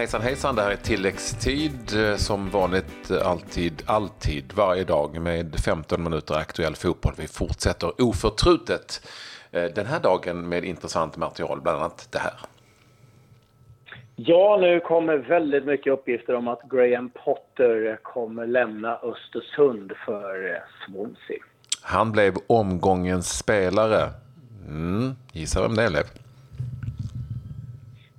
hejsan hejsan, det här är tilläggstid eh, som vanligt eh, alltid, alltid, varje dag med 15 minuter aktuell fotboll. Vi fortsätter oförtrutet eh, den här dagen med intressant material, bland annat det här. Ja, nu kommer väldigt mycket uppgifter om att Graham Potter kommer lämna Östersund för Swansea. Han blev omgångens spelare. Mm, gissa vem det är, Lev?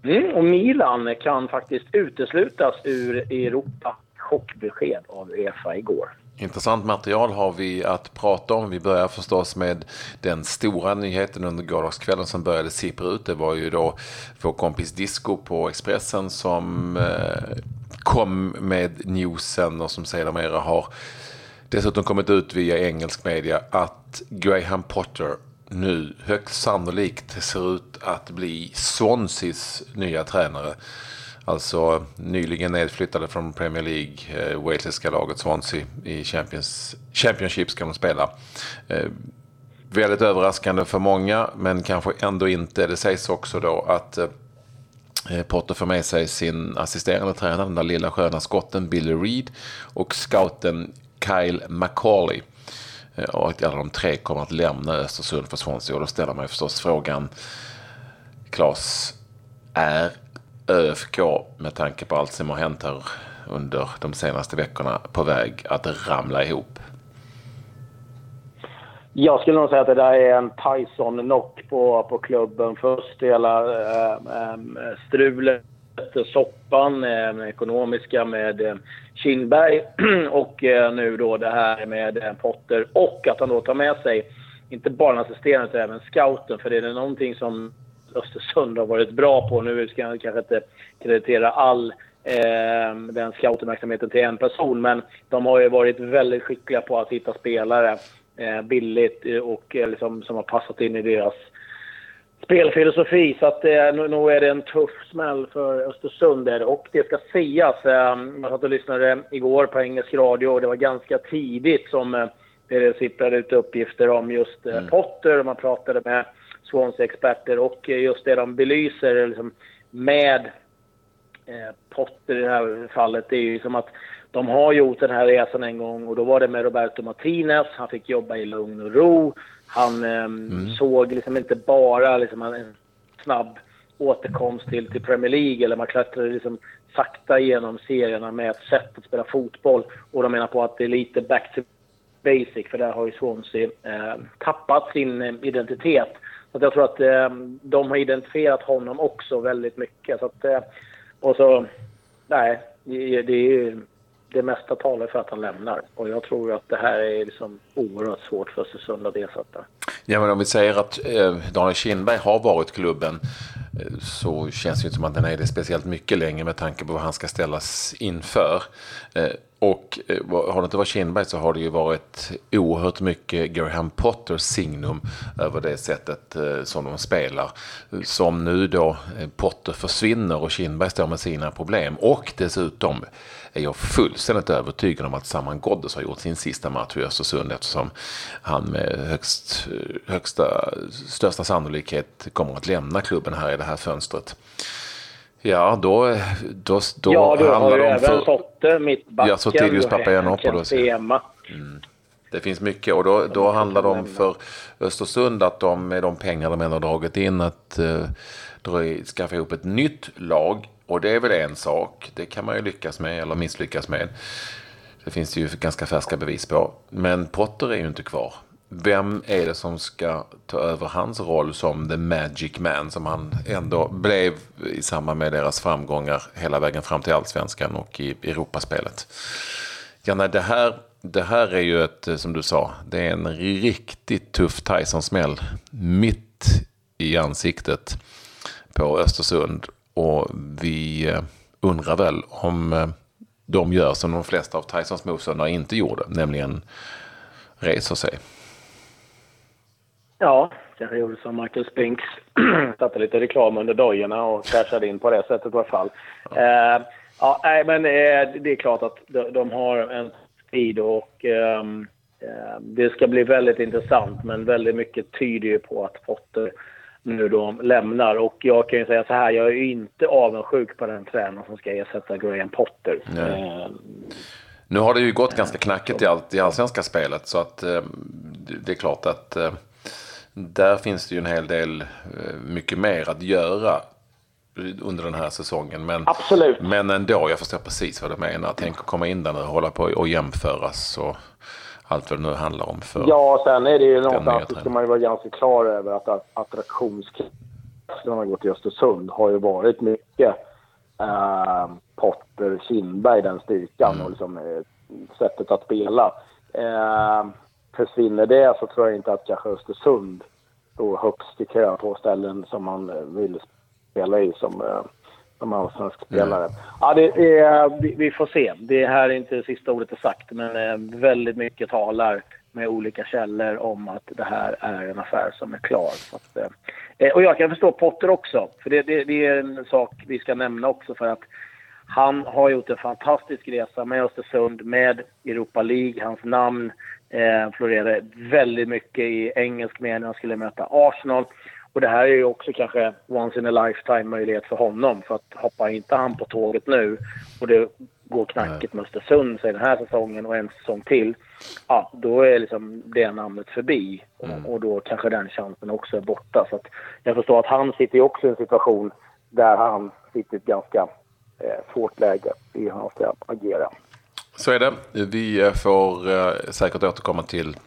Mm, och Milan kan faktiskt uteslutas ur Europa. Chockbesked av Uefa igår. Intressant material har vi att prata om. Vi börjar förstås med den stora nyheten under gårdagskvällen som började sippra ut. Det var ju då vår kompis Disco på Expressen som eh, kom med newsen och som sedermera har dessutom kommit ut via engelsk media att Graham Potter nu högst sannolikt ser ut att bli Swanseas nya tränare. Alltså nyligen nedflyttade från Premier League, eh, walesiska laget Swansea i Champions, Championship ska de spela. Eh, väldigt överraskande för många, men kanske ändå inte. Det sägs också då att eh, eh, Potter får med sig sin assisterande tränare, den där lilla sköna skotten Billy Reed och scouten Kyle McCauley. Eh, och att alla de tre kommer att lämna Östersund för Swansea. Och då ställer man ju förstås frågan, Claes, är ÖFK med tanke på allt som har hänt här under de senaste veckorna på väg att ramla ihop? Jag skulle nog säga att det där är en Tyson-knock på, på klubben. Först hela äh, äh, strulet soppan, eh, ekonomiska med eh, Kindberg och eh, nu då det här med eh, Potter. Och att han då tar med sig, inte bara den assisterande utan även scouten. För det är någonting som Östersund har varit bra på. Nu ska jag kanske inte kreditera all eh, den scoutingverksamheten till en person. Men de har ju varit väldigt skickliga på att hitta spelare eh, billigt eh, och eh, liksom, som har passat in i deras spelfilosofi. Så att eh, nu, nu är det en tuff smäll för Östersund. Där. Och det ska sägas, eh, jag satt och lyssnade igår på engelsk radio och det var ganska tidigt som eh, det sipprade ut uppgifter om just eh, mm. Potter. Man pratade med Swansea-experter och just det de belyser liksom, med eh, Potter i det här fallet, det är ju som att de har gjort den här resan en gång och då var det med Roberto Martinez. Han fick jobba i lugn och ro. Han eh, mm. såg liksom inte bara liksom en snabb återkomst till, till Premier League eller man klättrade liksom sakta igenom serierna med ett sätt att spela fotboll. Och de menar på att det är lite back to basic för där har ju Swansea eh, tappat sin eh, identitet. Så jag tror att eh, de har identifierat honom också väldigt mycket. Så att, eh, och så, nej, det, det är det mesta talar för att han lämnar. Och jag tror att det här är liksom oerhört svårt för Östersund att ersätta. Ja, men om vi säger att eh, Daniel Kindberg har varit klubben eh, så känns det inte som att den är det speciellt mycket längre med tanke på vad han ska ställas inför. Eh, och eh, har det inte varit Kindberg så har det ju varit oerhört mycket Graham Potters signum över det sättet eh, som de spelar. Som nu då eh, Potter försvinner och Kindberg står med sina problem. Och dessutom är jag fullständigt övertygad om att Saman Ghoddos har gjort sin sista match i Östersund eftersom han med högst, högsta, största sannolikhet kommer att lämna klubben här i det här fönstret. Ja, då, då, då ja, du har ju även. Sotte, mittbacken. Ja, Sotirius Papagiannopoulos. Mm. Det finns mycket och då, då handlar det om för Östersund att de med de pengar de ändå dragit in att uh, skaffa ihop ett nytt lag och det är väl en sak. Det kan man ju lyckas med eller misslyckas med. Det finns det ju ganska färska bevis på. Men Potter är ju inte kvar. Vem är det som ska ta över hans roll som the magic man som han ändå blev i samband med deras framgångar hela vägen fram till allsvenskan och i Europaspelet? Ja, nej, det här, det här är ju ett, eh, som du sa, det är en riktigt tuff Tyson-smäll mitt i ansiktet på Östersund. Och vi eh, undrar väl om eh, de gör som de flesta av Tysons motståndare inte gjorde, nämligen reser sig. Ja, jag gjorde som Michael Spinks. Satte lite reklam under dojorna och cashade in på det sättet i alla fall. Ja, eh, ja nej, men eh, det är klart att de, de har en tid och ehm, eh, det ska bli väldigt intressant. Men väldigt mycket tyder ju på att Potter nu då lämnar. Och jag kan ju säga så här, jag är ju inte avundsjuk på den tränaren som ska ersätta Graham Potter. Eh, nu har det ju gått ganska knackigt i, allt, i allsvenska spelet så att eh, det är klart att där finns det ju en hel del eh, mycket mer att göra under den här säsongen. Men, Absolut. men ändå, jag förstår precis vad du menar. Tänk att komma in där nu och hålla på och jämföras och allt vad det nu handlar om. För ja, sen är det ju någonstans, så ska man ju vara ganska klar över att attraktionskraften har gått till Östersund har ju varit mycket eh, Potter, Kindberg, den styrkan mm. och liksom, eh, sättet att spela. Eh, försvinner det så tror jag inte att kanske Östersund står högst i kön på ställen som man eh, vill spela i som, eh, som allsvensk spelare. Mm. Ja, det är, vi, vi, får se. Det här är inte sista ordet är sagt, men eh, väldigt mycket talar med olika källor om att det här är en affär som är klar. Att, och jag kan förstå Potter också, för det, det, det, är en sak vi ska nämna också för att han har gjort en fantastisk resa med Östersund, med Europa League. Hans namn eh, florerade väldigt mycket i engelsk media när han skulle möta Arsenal. Och det här är ju också kanske once in a lifetime möjlighet för honom. För att hoppar inte han på tåget nu och det går knackigt med Östersund sig den här säsongen och en säsong till. Ja, då är liksom det namnet förbi. Mm. Och, då kanske den chansen också är borta. Så jag förstår att han sitter också i en situation där han sitter i ett ganska eh, svårt läge i hur han ska agera. Så är det. Vi eh, får eh, säkert återkomma till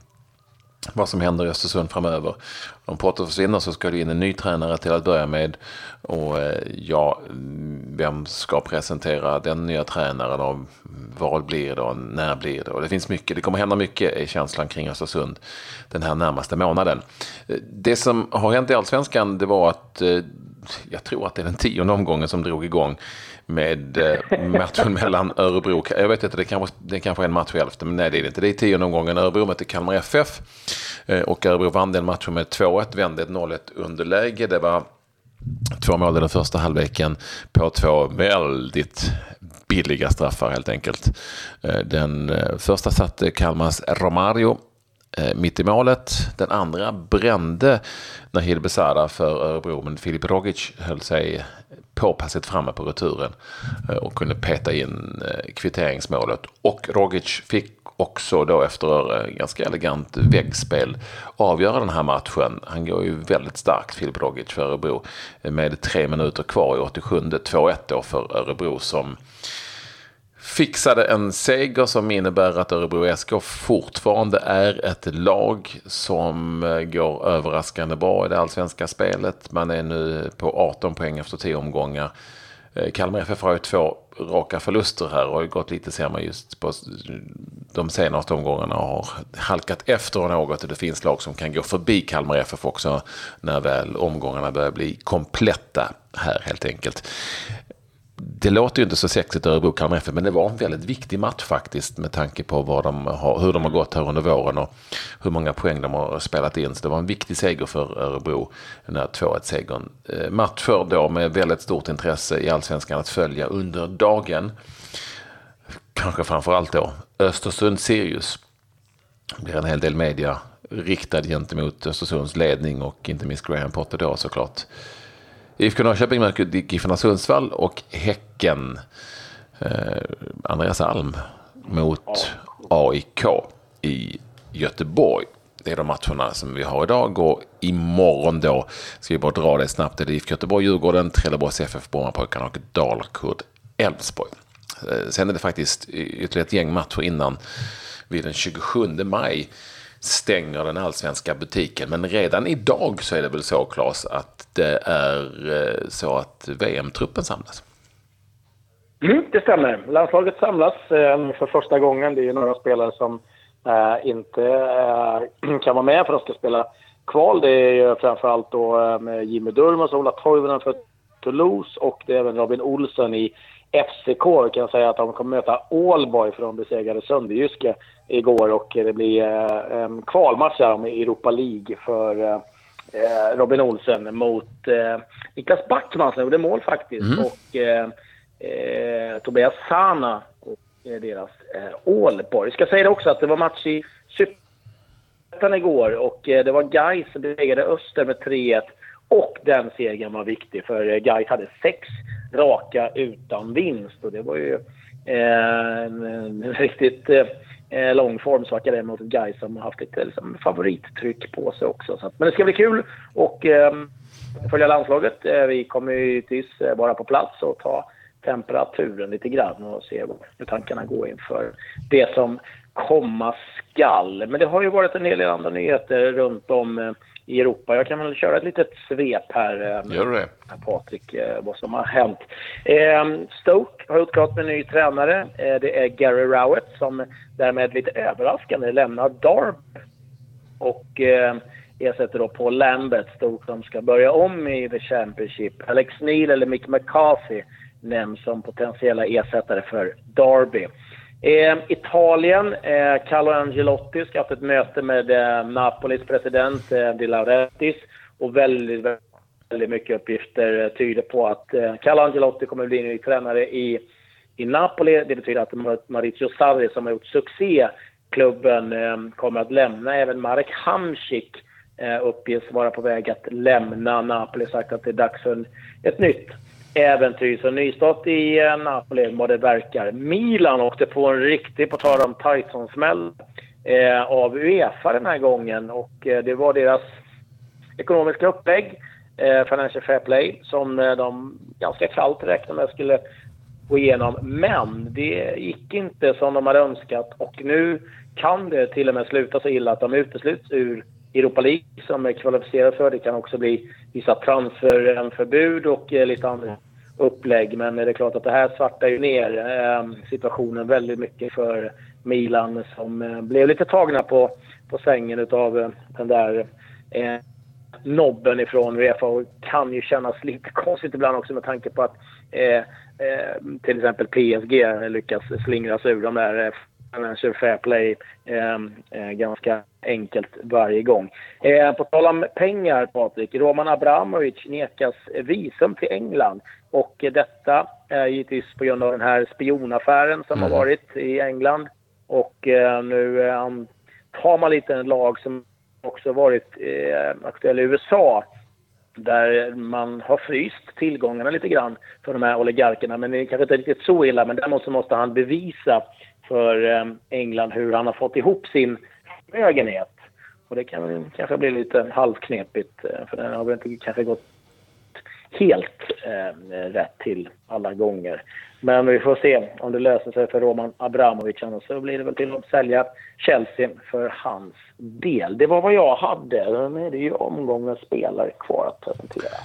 vad som händer i Östersund framöver. Om Potter försvinner så ska det in en ny tränare till att börja med. Och eh, ja, vem ska presentera den nya tränaren och vad blir det och när blir det? Och det finns mycket, det kommer hända mycket i känslan kring Östersund den här närmaste månaden. Eh, det som har hänt i Allsvenskan det var att eh, jag tror att det är den tionde omgången som drog igång med eh, matchen mellan Örebro, jag vet inte, det kanske, det kanske är en match i elfte, men nej det är det inte. Det är tionde omgången. Örebro mötte Kalmar FF eh, och Örebro vann den matchen med 2-1, vände ett 0-1 underläge. Det var två mål i den första halvleken på två väldigt billiga straffar helt enkelt. Eh, den första satte Kalmars Romario Eh, mitt i målet. Den andra brände Nahil Besara för Örebro, men Filip Rogic höll sig påpassligt framme på returen eh, och kunde peta in eh, kvitteringsmålet. Och Rogic fick också då efter eh, ganska elegant väggspel avgöra den här matchen. Han går ju väldigt starkt, Filip Rogic, för Örebro eh, med tre minuter kvar i 87. 2-1 då för Örebro som fixade en seger som innebär att Örebro SK fortfarande är ett lag som eh, går överraskande bra i det allsvenska spelet. Man är nu på 18 poäng efter 10 omgångar. Eh, Kalmar FF har ju två raka förluster här och har gått lite sämre just på de senaste omgångarna och har halkat efter något. Det finns lag som kan gå förbi Kalmar FF också när väl omgångarna börjar bli kompletta här helt enkelt det låter ju inte så sexigt Örebro Kalmar FF, men det var en väldigt viktig match faktiskt med tanke på vad de har, hur de har gått här under våren och hur många poäng de har spelat in. Så det var en viktig seger för Örebro, den här 2-1-segern. Eh, match matcher då med väldigt stort intresse i allsvenskan att följa under dagen. Kanske framförallt då Östersund-Sirius. Det blir en hel del media riktad gentemot Östersunds ledning och inte minst Graham Potter då såklart. IFK Norrköping möter Giffarna Sundsvall och Häcken. Eh, Andreas Alm mot AIK i Göteborg. Det är de matcherna som vi har idag och imorgon då ska vi bara dra det snabbt. Det är IFK Göteborg, Djurgården, Trelleborgs FF, Brommapojkarna och Dalkurd, Elfsborg. Eh, sen är det faktiskt ytterligare ett gäng matcher innan vid den 27 maj stänger den allsvenska butiken. Men redan idag så är det väl så Claes att det är eh, så att VM-truppen samlas? Mm, det stämmer. Landslaget samlas eh, för första gången. Det är några spelare som eh, inte kan vara med för att de ska spela kval. Det är framförallt då Jimmy Durmaz och Ola Toivonen för Toulouse och det är även Robin Olsen i FCK kan säga att de kommer möta Ålborg för de besegrade Sönderjyske igår och det blir eh, en kvalmatch här om Europa League för eh, Robin Olsen mot eh, Niklas Backman som gjorde mål faktiskt mm. och eh, eh, Tobias Sana och deras eh, Ålborg. Jag ska säga det också att det var match i Superettan igår och det var Gais som besegrade Öster med 3-1 Och den segern var viktig för Gais hade sex raka utan vinst och det var ju eh, en, en, riktigt eh, lång så där mot ett Gais som har haft lite liksom, favorittryck på sig också. Så att, men det ska bli kul och eh, följa landslaget. Eh, vi kommer ju givetvis eh, vara på plats och ta temperaturen lite grann och se hur tankarna går inför det som komma skall. Men det har ju varit en hel del andra nyheter runt om eh, i Europa. Jag kan väl köra ett litet svep här. Gör det. Patrik, vad som har hänt. Stoke har gjort klart med en ny tränare. Det är Gary Rowett som därmed lite överraskande lämnar Darb. Och ersätter då Paul Lambert, Stoke, som ska börja om i The Championship. Alex Neil eller Mick McCarthy nämns som potentiella ersättare för Derby. Eh, Italien, eh, Carlo Angelotti ska ha haft ett möte med eh, Napolis president eh, Di Laurentiis och väldigt, väldigt mycket uppgifter eh, tyder på att eh, Carlo Angelotti kommer bli ny tränare i, i Napoli. Det betyder att Maurizio Sarri som har gjort succé klubben eh, kommer att lämna. Även Marek Hamsik eh, uppges vara på väg att lämna Napoli. Sagt att det är dags för ett nytt äventyr. Så nystart i eh, Napoli vad det verkar. Milan åkte på en riktig, på tal om Tyson-smäll, eh, av Uefa den här gången. Och eh, det var deras ekonomiska upplägg, eh, Financial Fair Play, som eh, de ganska kallt räknade med skulle gå igenom. Men det gick inte som de hade önskat och nu kan det till och med sluta så illa att de utesluts ur Europa League som är kvalificerad för. Det kan också bli vissa transferförbud och eh, lite andra upplägg. Men det är klart att det här svartar ju ner ehm, situationen väldigt mycket för Milan som eh, blev lite tagna på, på sängen utav eh, den där eh, nobben ifrån Uefa och kan ju kännas lite konstigt ibland också med tanke på att eh, eh, till exempel PSG lyckas slingra sig ur de där Financial Fair Play eh, eh, ganska enkelt varje gång. Eh, på tal om pengar, Patrik. Roman Abramovic nekas visum till England. Och detta är givetvis på grund av den här spionaffären som mm. har varit i England. Och eh, nu eh, tar man lite en lag som också varit eh, aktuell i USA där man har fryst tillgångarna lite grann för de här oligarkerna. Men det är kanske inte riktigt så illa, men däremot så måste han bevisa för eh, England hur han har fått ihop sin förmögenhet. Och det kan väl kanske bli lite halvknepigt eh, för den har väl inte kanske gått helt eh, rätt till alla gånger. Men vi får se om det löser sig för Roman Abramovic Annars så blir det väl till att sälja Chelsea för hans del. Det var vad jag hade. Nu är det ju omgångens spelare kvar att presentera.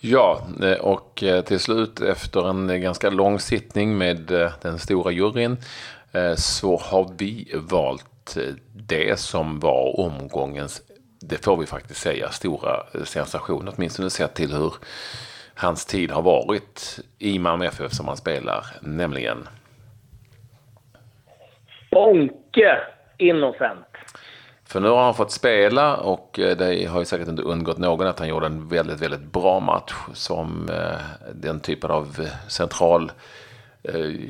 Ja, eh, och till slut efter en ganska lång sittning med den stora juryn så har vi valt eh, det som var omgångens, det får vi faktiskt säga, stora eh, sensation. Åtminstone sett till hur hans tid har varit i Malmö FF som han spelar, nämligen Bonke Innocent. För nu har han fått spela och det har ju säkert inte undgått någon att han gjorde en väldigt, väldigt bra match som den typen av central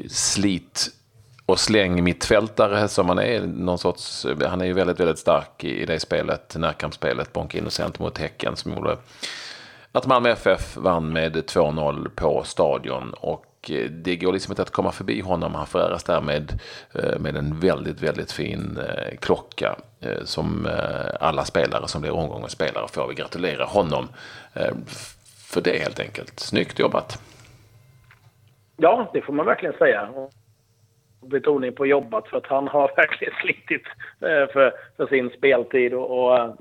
slit och släng mittfältare som han är. Någon sorts, han är ju väldigt, väldigt stark i det spelet, närkampsspelet, Bonke Innocent mot Häcken som gjorde att Malmö FF vann med 2-0 på Stadion. Och eh, det går liksom inte att komma förbi honom. Han föräras där med, eh, med en väldigt, väldigt fin eh, klocka som alla spelare som blir omgångens spelare får. Vi gratulerar honom för det helt enkelt. Snyggt jobbat! Ja, det får man verkligen säga betoning på jobbat för att han har verkligen slitit eh, för, för sin speltid och, och eh,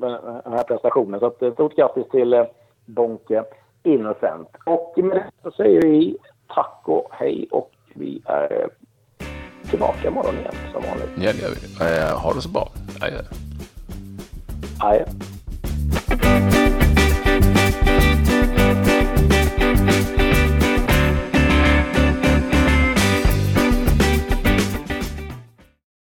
den här prestationen. Så att, eh, stort grattis till Bonke Innocent. Och med det så säger vi tack och hej och vi är tillbaka imorgon igen som vanligt. Ja, det gör vi. Ha det så bra. Adjö. Adjö.